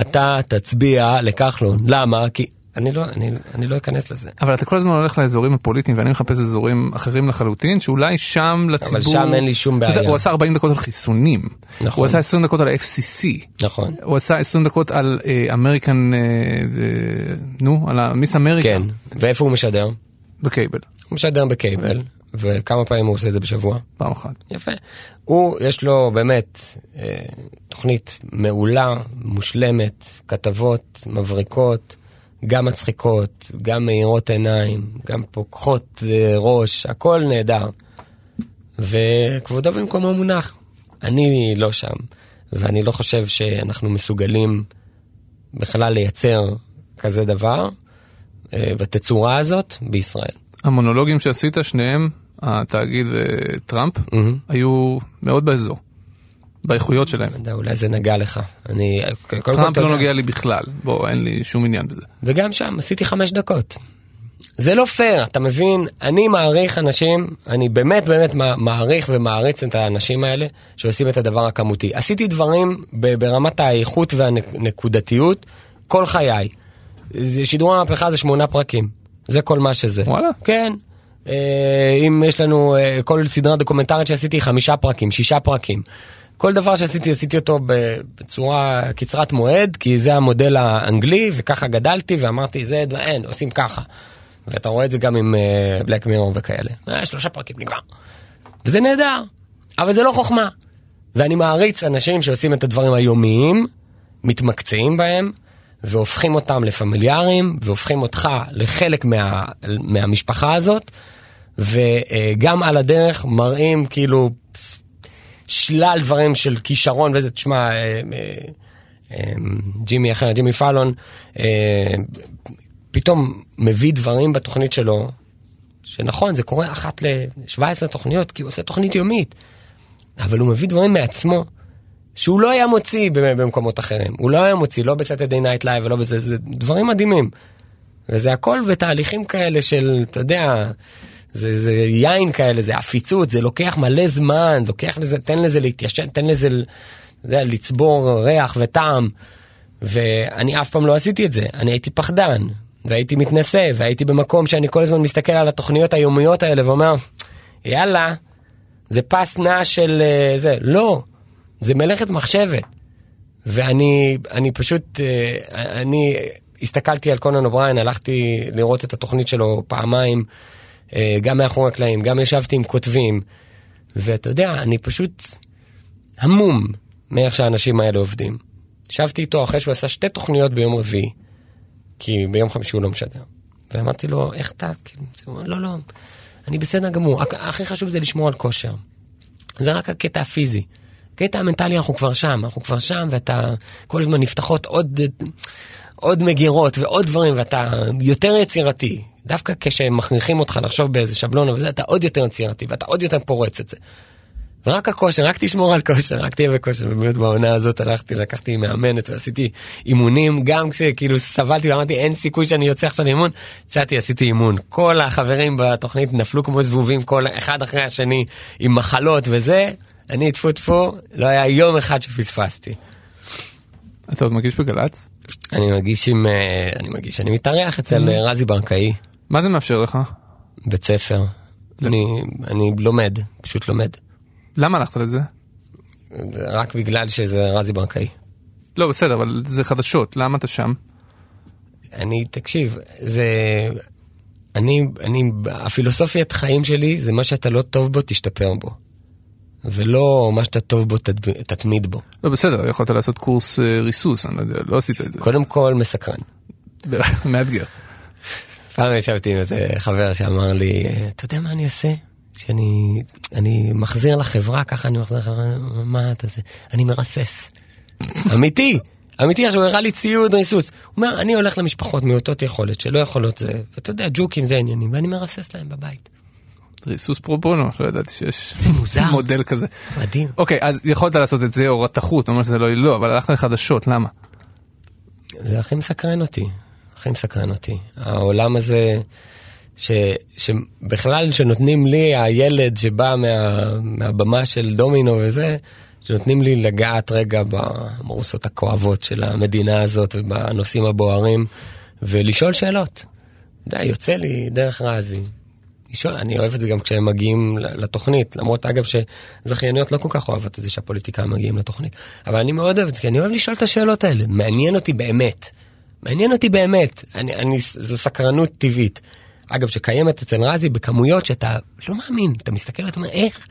אתה תצביע לכחלון, למה? כי אני לא, אני, אני לא אכנס לזה. אבל אתה כל הזמן הולך לאזורים הפוליטיים ואני מחפש אזורים אחרים לחלוטין שאולי שם לציבור... אבל שם אין לי שום בעיה. הוא עשה 40 דקות על חיסונים. נכון. הוא עשה 20 דקות על ה-FCC. נכון. הוא עשה 20 דקות על אמריקן, uh, uh, נו, על מיס אמריקה. כן, ואיפה הוא משדר? בקייבל. הוא משדר בקייבל. וכמה פעמים הוא עושה את זה בשבוע? פעם אחת. יפה. הוא, יש לו באמת אה, תוכנית מעולה, מושלמת, כתבות מבריקות, גם מצחיקות, גם מאירות עיניים, גם פוקחות אה, ראש, הכל נהדר. וכבודו במקומו מונח. אני לא שם, ואני לא חושב שאנחנו מסוגלים בכלל לייצר כזה דבר אה, בתצורה הזאת בישראל. המונולוגים שעשית, שניהם, התאגיד וטראמפ, היו מאוד באזור. באיכויות שלהם. יודע, אולי זה נגע לך. אני... טראמפ לא נוגע לי בכלל, בוא, אין לי שום עניין בזה. וגם שם עשיתי חמש דקות. זה לא פייר, אתה מבין? אני מעריך אנשים, אני באמת באמת מע- מעריך ומעריץ את האנשים האלה שעושים את הדבר הכמותי. עשיתי דברים ברמת האיכות והנקודתיות כל חיי. שידור המהפכה זה שמונה פרקים, זה כל מה שזה. וואלה. כן. אה, אם יש לנו אה, כל סדרה דוקומנטרית שעשיתי חמישה פרקים, שישה פרקים. כל דבר שעשיתי, עשיתי אותו בצורה קצרת מועד, כי זה המודל האנגלי, וככה גדלתי, ואמרתי, זה, אין, עושים ככה. ואתה רואה את זה גם עם בלק מירור וכאלה. אה, שלושה פרקים, נגמר. וזה נהדר, אבל זה לא חוכמה. ואני מעריץ אנשים שעושים את הדברים היומיים, מתמקצעים בהם, והופכים אותם לפמיליאריים, והופכים אותך לחלק מה, מהמשפחה הזאת, וגם על הדרך מראים כאילו שלל דברים של כישרון וזה, תשמע, אה, אה, אה, ג'ימי אחר, ג'ימי פאלון, אה, פתאום מביא דברים בתוכנית שלו, שנכון, זה קורה אחת ל-17 תוכניות, כי הוא עושה תוכנית יומית, אבל הוא מביא דברים מעצמו, שהוא לא היה מוציא במקומות אחרים. הוא לא היה מוציא, לא ב Saturday Night Live ולא בזה, זה דברים מדהימים. וזה הכל בתהליכים כאלה של, אתה יודע, זה, זה יין כאלה, זה עפיצות, זה לוקח מלא זמן, לוקח לזה, תן לזה להתיישן, תן לזה, יודע, לצבור ריח וטעם. ואני אף פעם לא עשיתי את זה, אני הייתי פחדן, והייתי מתנשא, והייתי במקום שאני כל הזמן מסתכל על התוכניות היומיות האלה ואומר, יאללה, זה פס נע של uh, זה. לא, זה מלאכת מחשבת. ואני אני פשוט, uh, אני הסתכלתי על קונאן אובריין, הלכתי לראות את התוכנית שלו פעמיים, גם מאחורי הקלעים, גם ישבתי עם כותבים, ואתה יודע, אני פשוט המום מאיך שהאנשים האלה עובדים. ישבתי איתו אחרי שהוא עשה שתי תוכניות ביום רביעי, כי ביום חמישי הוא לא משדר. ואמרתי לו, איך אתה? כאילו, לא, לא, אני בסדר גמור, הכ- הכי חשוב זה לשמור על כושר. זה רק הקטע הפיזי. הקטע המנטלי אנחנו כבר שם, אנחנו כבר שם, ואתה כל הזמן נפתחות עוד, עוד מגירות ועוד דברים, ואתה יותר יצירתי. דווקא כשמכריחים אותך לחשוב באיזה שבלון וזה, אתה עוד יותר יצירתי, ואתה עוד יותר פורץ את זה. ורק הכושר, רק תשמור על כושר, רק תהיה בכושר. ובאמת בעונה הזאת הלכתי, לקחתי מאמנת ועשיתי אימונים, גם כשכאילו סבלתי ואמרתי אין סיכוי שאני יוצא עכשיו לאימון, יצאתי, עשיתי אימון. כל החברים בתוכנית נפלו כמו זבובים, כל אחד אחרי השני עם מחלות וזה, אני טפו טפו, לא היה יום אחד שפספסתי. אתה עוד מגיש בגל"צ? אני מגיש עם, אה, אני מגיש, אני מתארח אצל אה, רזי ברקאי, מה זה מאפשר לך? בית ספר. אני, אני לומד, פשוט לומד. למה הלכת לזה? רק בגלל שזה רזי ברקאי. לא, בסדר, אבל זה חדשות, למה אתה שם? אני, תקשיב, זה... אני, אני, הפילוסופיית חיים שלי זה מה שאתה לא טוב בו, תשתפר בו. ולא מה שאתה טוב בו, תתמיד בו. לא, בסדר, יכולת לעשות קורס אה, ריסוס, אני לא יודע, לא עשית את זה. קודם כל, מסקרן. מאתגר. פעם ישבתי עם איזה חבר שאמר לי, אתה יודע מה אני עושה? שאני אני מחזיר לחברה, ככה אני מחזיר לחברה, מה אתה עושה? אני מרסס. אמיתי, אמיתי, עכשיו הוא הראה לי ציוד ריסוס. הוא אומר, אני הולך למשפחות מעוטות יכולת, שלא יכולות זה, ואתה יודע, ג'וקים זה עניינים, ואני מרסס להם בבית. ריסוס פרו בונו, לא ידעתי שיש זה מוזר. מודל כזה. מדהים. אוקיי, אז יכולת לעשות את זה, או רתחות, אומר שזה לא, לא, אבל הלכת לחדשות, למה? זה הכי מסקרן אותי, הכי מסקרן אותי. העולם הזה, ש, שבכלל שנותנים לי, הילד שבא מה, מהבמה של דומינו וזה, שנותנים לי לגעת רגע במרוסות הכואבות של המדינה הזאת ובנושאים הבוערים, ולשאול שאלות. אתה יודע, יוצא לי דרך רזי. לשאול, אני אוהב את זה גם כשהם מגיעים לתוכנית, למרות אגב שזכייניות לא כל כך אוהבות את זה שהפוליטיקאים מגיעים לתוכנית, אבל אני מאוד אוהב את זה, כי אני אוהב לשאול את השאלות האלה, מעניין אותי באמת. מעניין אותי באמת, אני, אני, זו סקרנות טבעית. אגב, שקיימת אצל רזי בכמויות שאתה לא מאמין, אתה מסתכל ואתה אומר, איך?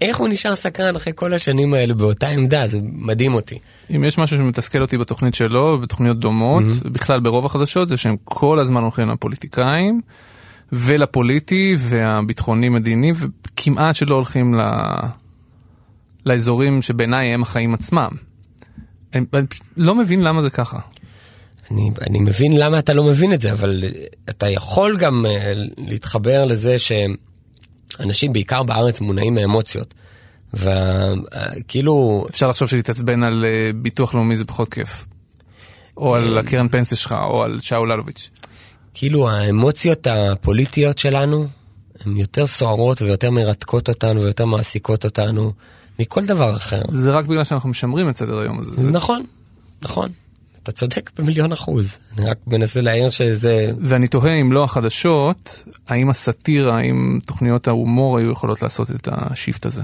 איך הוא נשאר סקרן אחרי כל השנים האלה באותה עמדה, זה מדהים אותי. אם יש משהו שמתסכל אותי בתוכנית שלו, ובתוכניות דומות, בכלל ברוב החדשות, זה שהם כל הזמן הולכים לפוליטיקאים, ולפוליטי, והביטחוני-מדיני, וכמעט שלא הולכים ל... לאזורים שבעיניי הם החיים עצמם. אני, אני לא מבין למה זה ככה. אני, אני מבין למה אתה לא מבין את זה, אבל אתה יכול גם uh, להתחבר לזה שאנשים, בעיקר בארץ, מונעים מאמוציות. וכאילו... אפשר לחשוב שלהתעצבן על uh, ביטוח לאומי זה פחות כיף. או על הקרן פנסיה שלך, או על שאול אלוביץ'. כאילו האמוציות הפוליטיות שלנו הן יותר סוערות ויותר מרתקות אותנו ויותר מעסיקות אותנו מכל דבר אחר. זה רק בגלל שאנחנו משמרים את סדר היום הזה. נכון, נכון. אתה צודק במיליון אחוז. אני רק מנסה להעיר שזה... ואני תוהה אם לא החדשות, האם הסאטירה, האם תוכניות ההומור היו יכולות לעשות את השיפט הזה.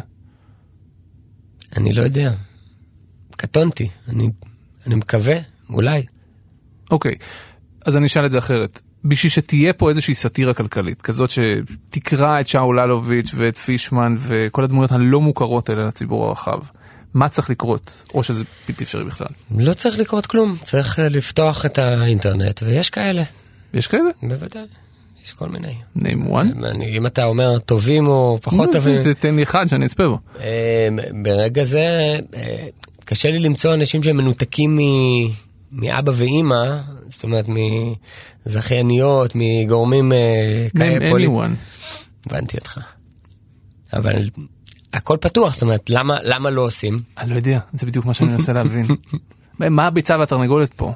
אני לא יודע. קטונתי. אני, אני מקווה, אולי. אוקיי, אז אני אשאל את זה אחרת. בשביל שתהיה פה איזושהי סאטירה כלכלית, כזאת שתקרא את שאול אלוביץ' ואת פישמן וכל הדמויות הלא מוכרות האלה לציבור הרחב. מה צריך לקרות, או שזה בלתי אפשרי בכלל? לא צריך לקרות כלום, צריך אה, לפתוח את האינטרנט, ויש כאלה. יש כאלה? בוודאי, יש כל מיני. name one? אני, אם אתה אומר טובים או פחות טובים... תן לי אחד שאני אצפה בו. אה, ברגע זה, אה, קשה לי למצוא אנשים שהם מנותקים מאבא ואימא, זאת אומרת מזכייניות, מגורמים כאלה פוליטיים. הבנתי אותך. אבל הכל פתוח, זאת אומרת, למה, למה לא עושים? אני לא יודע, זה בדיוק מה שאני מנסה להבין. מה הביצה והתרנגולת פה?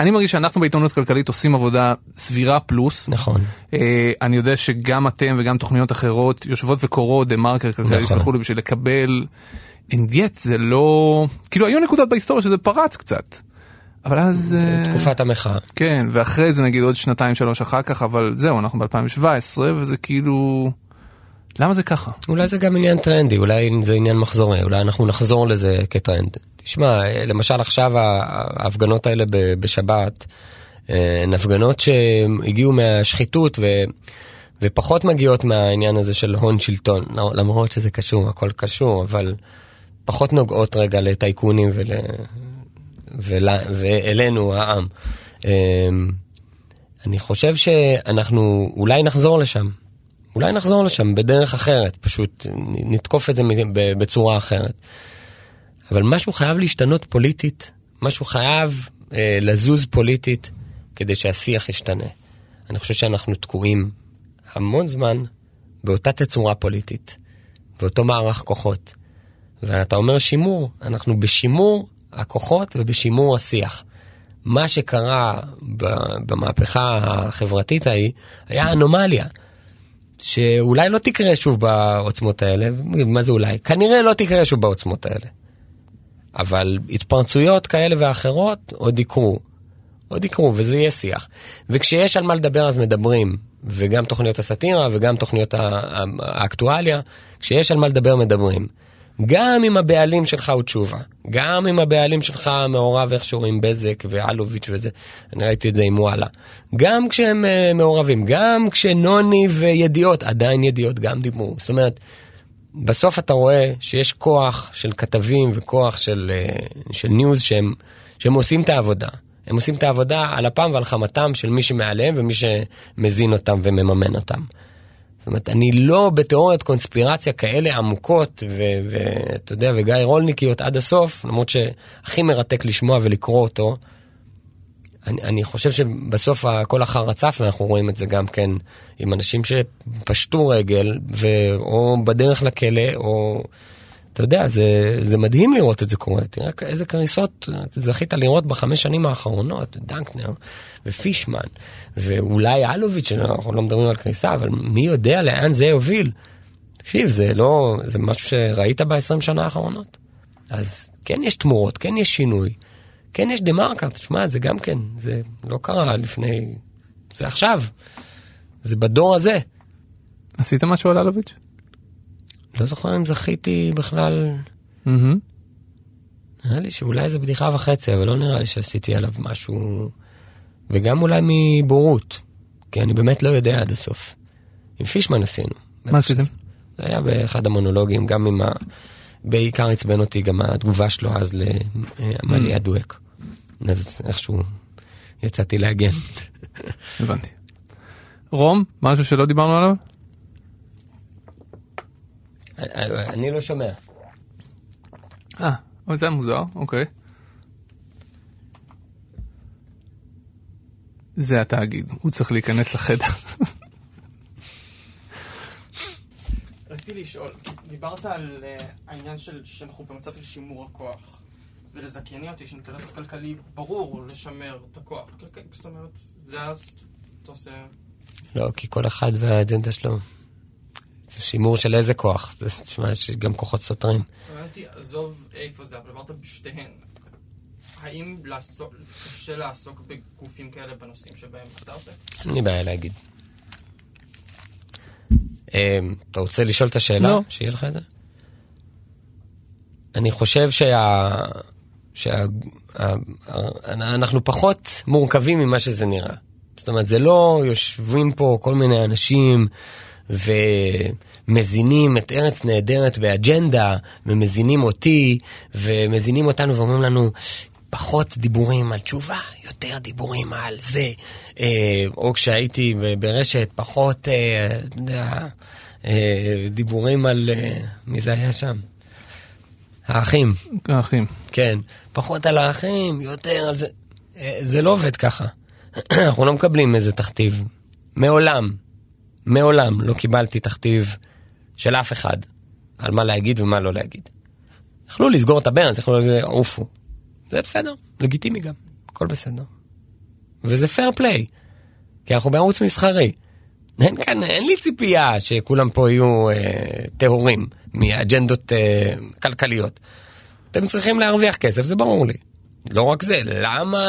אני מרגיש שאנחנו בעיתונות כלכלית עושים עבודה סבירה פלוס. נכון. אה, אני יודע שגם אתם וגם תוכניות אחרות יושבות וקורות דה מרקר כלכלי, נכון. יסלחו לי בשביל לקבל. אינדיאט זה לא... כאילו היו נקודות בהיסטוריה שזה פרץ קצת. אבל אז... תקופת המחאה. כן, ואחרי זה נגיד עוד שנתיים שלוש אחר כך, אבל זהו, אנחנו ב-2017 וזה כאילו... למה זה ככה? אולי זה גם עניין טרנדי, אולי זה עניין מחזורי, אולי אנחנו נחזור לזה כטרנד. תשמע, למשל עכשיו ההפגנות האלה בשבת, אה, הן הפגנות שהגיעו מהשחיתות ו... ופחות מגיעות מהעניין הזה של הון שלטון, למרות שזה קשור, הכל קשור, אבל פחות נוגעות רגע לטייקונים ול... ול... ואלינו, העם. אה, אני חושב שאנחנו אולי נחזור לשם, אולי נחזור לשם בדרך אחרת, פשוט נתקוף את זה בצורה אחרת. אבל משהו חייב להשתנות פוליטית, משהו חייב אה, לזוז פוליטית כדי שהשיח ישתנה. אני חושב שאנחנו תקועים המון זמן באותה תצורה פוליטית, באותו מערך כוחות. ואתה אומר שימור, אנחנו בשימור הכוחות ובשימור השיח. מה שקרה במהפכה החברתית ההיא היה אנומליה. שאולי לא תקרה שוב בעוצמות האלה, מה זה אולי? כנראה לא תקרה שוב בעוצמות האלה. אבל התפרצויות כאלה ואחרות עוד יקרו. עוד יקרו, וזה יהיה שיח. וכשיש על מה לדבר אז מדברים, וגם תוכניות הסאטירה וגם תוכניות האקטואליה, כשיש על מה לדבר מדברים. גם אם הבעלים שלך הוא תשובה, גם אם הבעלים שלך מעורב איכשהו עם בזק ואלוביץ' וזה, אני ראיתי את זה עם וואלה. גם כשהם uh, מעורבים, גם כשנוני וידיעות, עדיין ידיעות גם דיברו. זאת אומרת, בסוף אתה רואה שיש כוח של כתבים וכוח של, uh, של ניוז שהם, שהם עושים את העבודה. הם עושים את העבודה על אפם ועל חמתם של מי שמעליהם ומי שמזין אותם ומממן אותם. זאת אומרת, אני לא בתיאוריות קונספירציה כאלה עמוקות, ואתה יודע, וגיא רולניקיות עד הסוף, למרות שהכי מרתק לשמוע ולקרוא אותו. אני, אני חושב שבסוף הכל אחר רצף, ואנחנו רואים את זה גם כן עם אנשים שפשטו רגל, ו, או בדרך לכלא, או... אתה יודע, זה, זה מדהים לראות את זה קורה. תראה איזה קריסות זכית לראות בחמש שנים האחרונות, דנקנר ופישמן, ואולי אלוביץ', אנחנו לא מדברים על קריסה, אבל מי יודע לאן זה יוביל. תקשיב, זה לא, זה משהו שראית ב-20 שנה האחרונות. אז כן יש תמורות, כן יש שינוי, כן יש דה מרקר, תשמע, זה גם כן, זה לא קרה לפני, זה עכשיו, זה בדור הזה. עשית משהו על אלוביץ'? לא זוכר אם זכיתי בכלל. נראה לי שאולי זה בדיחה וחצי, אבל לא נראה לי שעשיתי עליו משהו... וגם אולי מבורות, כי אני באמת לא יודע עד הסוף. עם פישמן עשינו. מה עשיתם? זה היה באחד המונולוגים, גם עם ה... בעיקר עצבן אותי גם התגובה שלו אז לעמליה דואק. אז איכשהו יצאתי להגן. הבנתי. רום, משהו שלא דיברנו עליו? אני לא שומע. אה, זה היה מוזר, אוקיי. זה התאגיד, הוא צריך להיכנס לחדר. רציתי לשאול, דיברת על uh, העניין של שאנחנו במצב של שימור הכוח, ולזכייניות יש אינטרס כלכלי ברור לשמר את הכוח. זאת אומרת, זה אז אתה עושה... לא, כי כל אחד והאג'נדה שלו. זה שימור של איזה כוח? זה נשמע שיש גם כוחות סותרים. הבנתי, עזוב איפה זה, אבל עברת בשתיהן. האם לעסוק, קשה לעסוק בגופים כאלה בנושאים שבהם אתה עושה? אין לי בעיה להגיד. אמ, אתה רוצה לשאול את השאלה? לא. שיהיה לך את זה? אני חושב שה... שה... אנחנו פחות מורכבים ממה שזה נראה. זאת אומרת, זה לא יושבים פה כל מיני אנשים ומזינים את ארץ נהדרת באג'נדה, ומזינים אותי, ומזינים אותנו ואומרים לנו, פחות דיבורים על תשובה, יותר דיבורים על זה. אה, או כשהייתי ברשת, פחות, אה, אה, דיבורים על... מי זה היה שם? האחים. האחים. כן, פחות על האחים, יותר על זה. זה לא עובד ככה. אנחנו לא מקבלים איזה תכתיב. מעולם, מעולם לא קיבלתי תכתיב של אף אחד על מה להגיד ומה לא להגיד. יכלו לסגור את הברנס, יכלו להגיד, עופו. זה בסדר, לגיטימי גם, הכל בסדר. וזה פייר פליי, כי אנחנו בערוץ מסחרי. אין כאן, אין לי ציפייה שכולם פה יהיו אה, טהורים מאג'נדות אה, כלכליות. אתם צריכים להרוויח כסף, זה ברור לי. לא רק זה, למה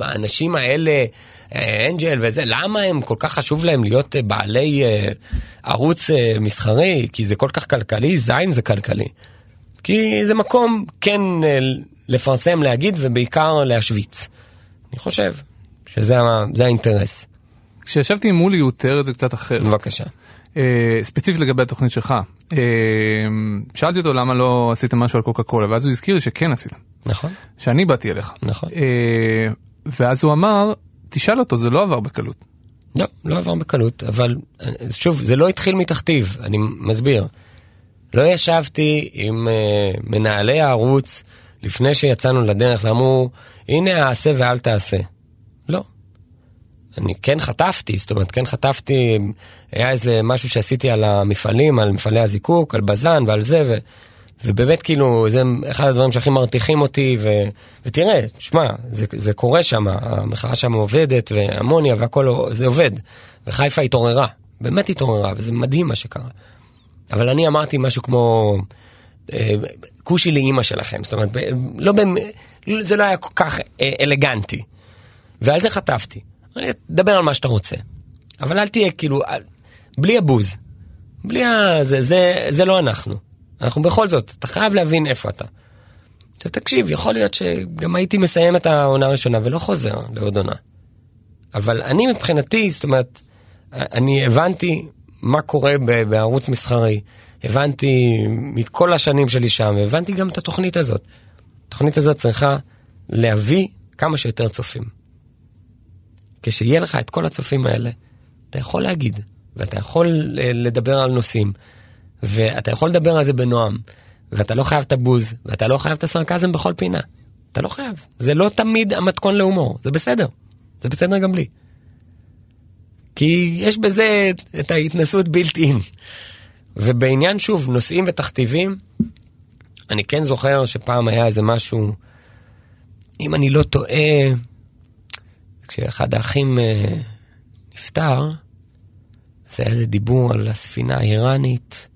האנשים האלה, אה, אנג'ל וזה, למה הם כל כך חשוב להם להיות אה, בעלי אה, ערוץ אה, מסחרי? כי זה כל כך כלכלי, זין זה כלכלי. כי זה מקום כן לפרסם, להגיד ובעיקר להשוויץ. אני חושב שזה האינטרס. כשישבתי עם מולי הוא תיאר את זה קצת אחרת. בבקשה. Uh, ספציפית לגבי התוכנית שלך. Uh, שאלתי אותו למה לא עשית משהו על קוקה קולה ואז הוא הזכיר לי שכן עשית. נכון. שאני באתי אליך. נכון. Uh, ואז הוא אמר, תשאל אותו, זה לא עבר בקלות. לא, לא עבר בקלות, אבל שוב, זה לא התחיל מתכתיב, אני מסביר. לא ישבתי עם uh, מנהלי הערוץ לפני שיצאנו לדרך ואמרו, הנה העשה ואל תעשה. לא. אני כן חטפתי, זאת אומרת, כן חטפתי, היה איזה משהו שעשיתי על המפעלים, על מפעלי הזיקוק, על בזן ועל זה, ו, ובאמת כאילו, זה אחד הדברים שהכי מרתיחים אותי, ו, ותראה, שמע, זה, זה קורה שם, המחאה שם עובדת, ואמוניה והכל, זה עובד. וחיפה התעוררה, באמת התעוררה, וזה מדהים מה שקרה. אבל אני אמרתי משהו כמו, אה, כושי לאימא שלכם, זאת אומרת, לא במ... זה לא היה כל כך אלגנטי. ועל זה חטפתי. אני אדבר על מה שאתה רוצה, אבל אל תהיה כאילו, בלי הבוז. בלי ה... זה, זה, זה לא אנחנו. אנחנו בכל זאת, אתה חייב להבין איפה אתה. עכשיו תקשיב, יכול להיות שגם הייתי מסיים את העונה הראשונה ולא חוזר לעוד עונה. אבל אני מבחינתי, זאת אומרת, אני הבנתי מה קורה בערוץ מסחרי. הבנתי מכל השנים שלי שם, הבנתי גם את התוכנית הזאת. התוכנית הזאת צריכה להביא כמה שיותר צופים. כשיהיה לך את כל הצופים האלה, אתה יכול להגיד, ואתה יכול לדבר על נושאים, ואתה יכול לדבר על זה בנועם, ואתה לא חייב את הבוז, ואתה לא חייב את הסרקזם בכל פינה. אתה לא חייב. זה לא תמיד המתכון להומור, זה בסדר. זה בסדר גם לי. כי יש בזה את ההתנסות בילט אין. ובעניין, שוב, נושאים ותכתיבים, אני כן זוכר שפעם היה איזה משהו, אם אני לא טועה, כשאחד האחים אה, נפטר, זה היה איזה דיבור על הספינה האיראנית.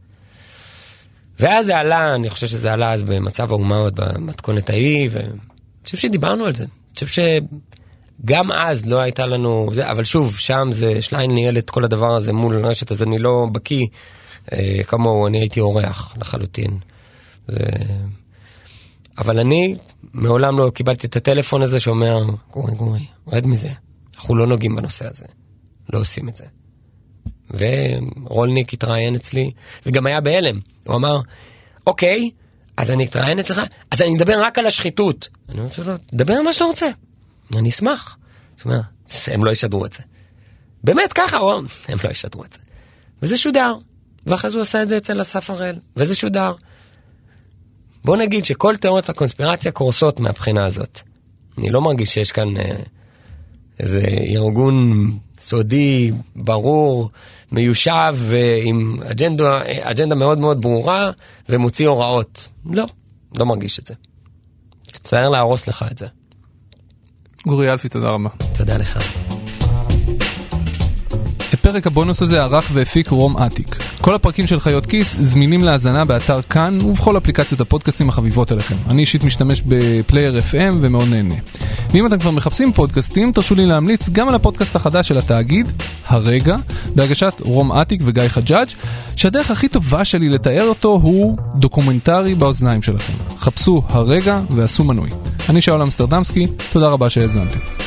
ואז זה עלה, אני חושב שזה עלה אז במצב האומה עוד במתכונת ההיא, ואני חושב שדיברנו על זה. אני חושב שגם אז לא הייתה לנו, זה, אבל שוב, שם זה, שליין ניהל את כל הדבר הזה מול רשת, אז אני לא בקיא. אה, כמוהו, אני הייתי אורח לחלוטין. זה... אבל אני מעולם לא קיבלתי את הטלפון הזה שאומר, גורי גורי, רד מזה, אנחנו לא נוגעים בנושא הזה, לא עושים את זה. ורולניק התראיין אצלי, וגם היה בהלם, הוא אמר, אוקיי, אז אני אתראיין אצלך, אז אני אדבר רק על השחיתות. אני אומר לו, דבר על מה שאתה רוצה, אני אשמח. זאת אומרת, הם לא ישדרו את זה. באמת ככה, הם לא ישדרו את זה. וזה שודר. ואחרי זה הוא עשה את זה אצל אסף הראל, וזה שודר. בוא נגיד שכל תיאוריות הקונספירציה קורסות מהבחינה הזאת. אני לא מרגיש שיש כאן אה, איזה ארגון סודי, ברור, מיושב, עם אג'נדה, אג'נדה מאוד מאוד ברורה, ומוציא הוראות. לא, לא מרגיש את זה. תצטער להרוס לך את זה. גורי אלפי, תודה רבה. תודה לך. פרק הבונוס הזה ערך והפיק רום אטיק. כל הפרקים של חיות כיס זמינים להאזנה באתר כאן ובכל אפליקציות הפודקאסטים החביבות עליכם. אני אישית משתמש בפלייר FM ומאוד נהנה. ואם אתם כבר מחפשים פודקאסטים, תרשו לי להמליץ גם על הפודקאסט החדש של התאגיד, הרגע, בהגשת רום אטיק וגיא חג'אג', שהדרך הכי טובה שלי לתאר אותו הוא דוקומנטרי באוזניים שלכם. חפשו הרגע ועשו מנוי. אני שאול אמסטרדמסקי, תודה רבה שהאזנתם.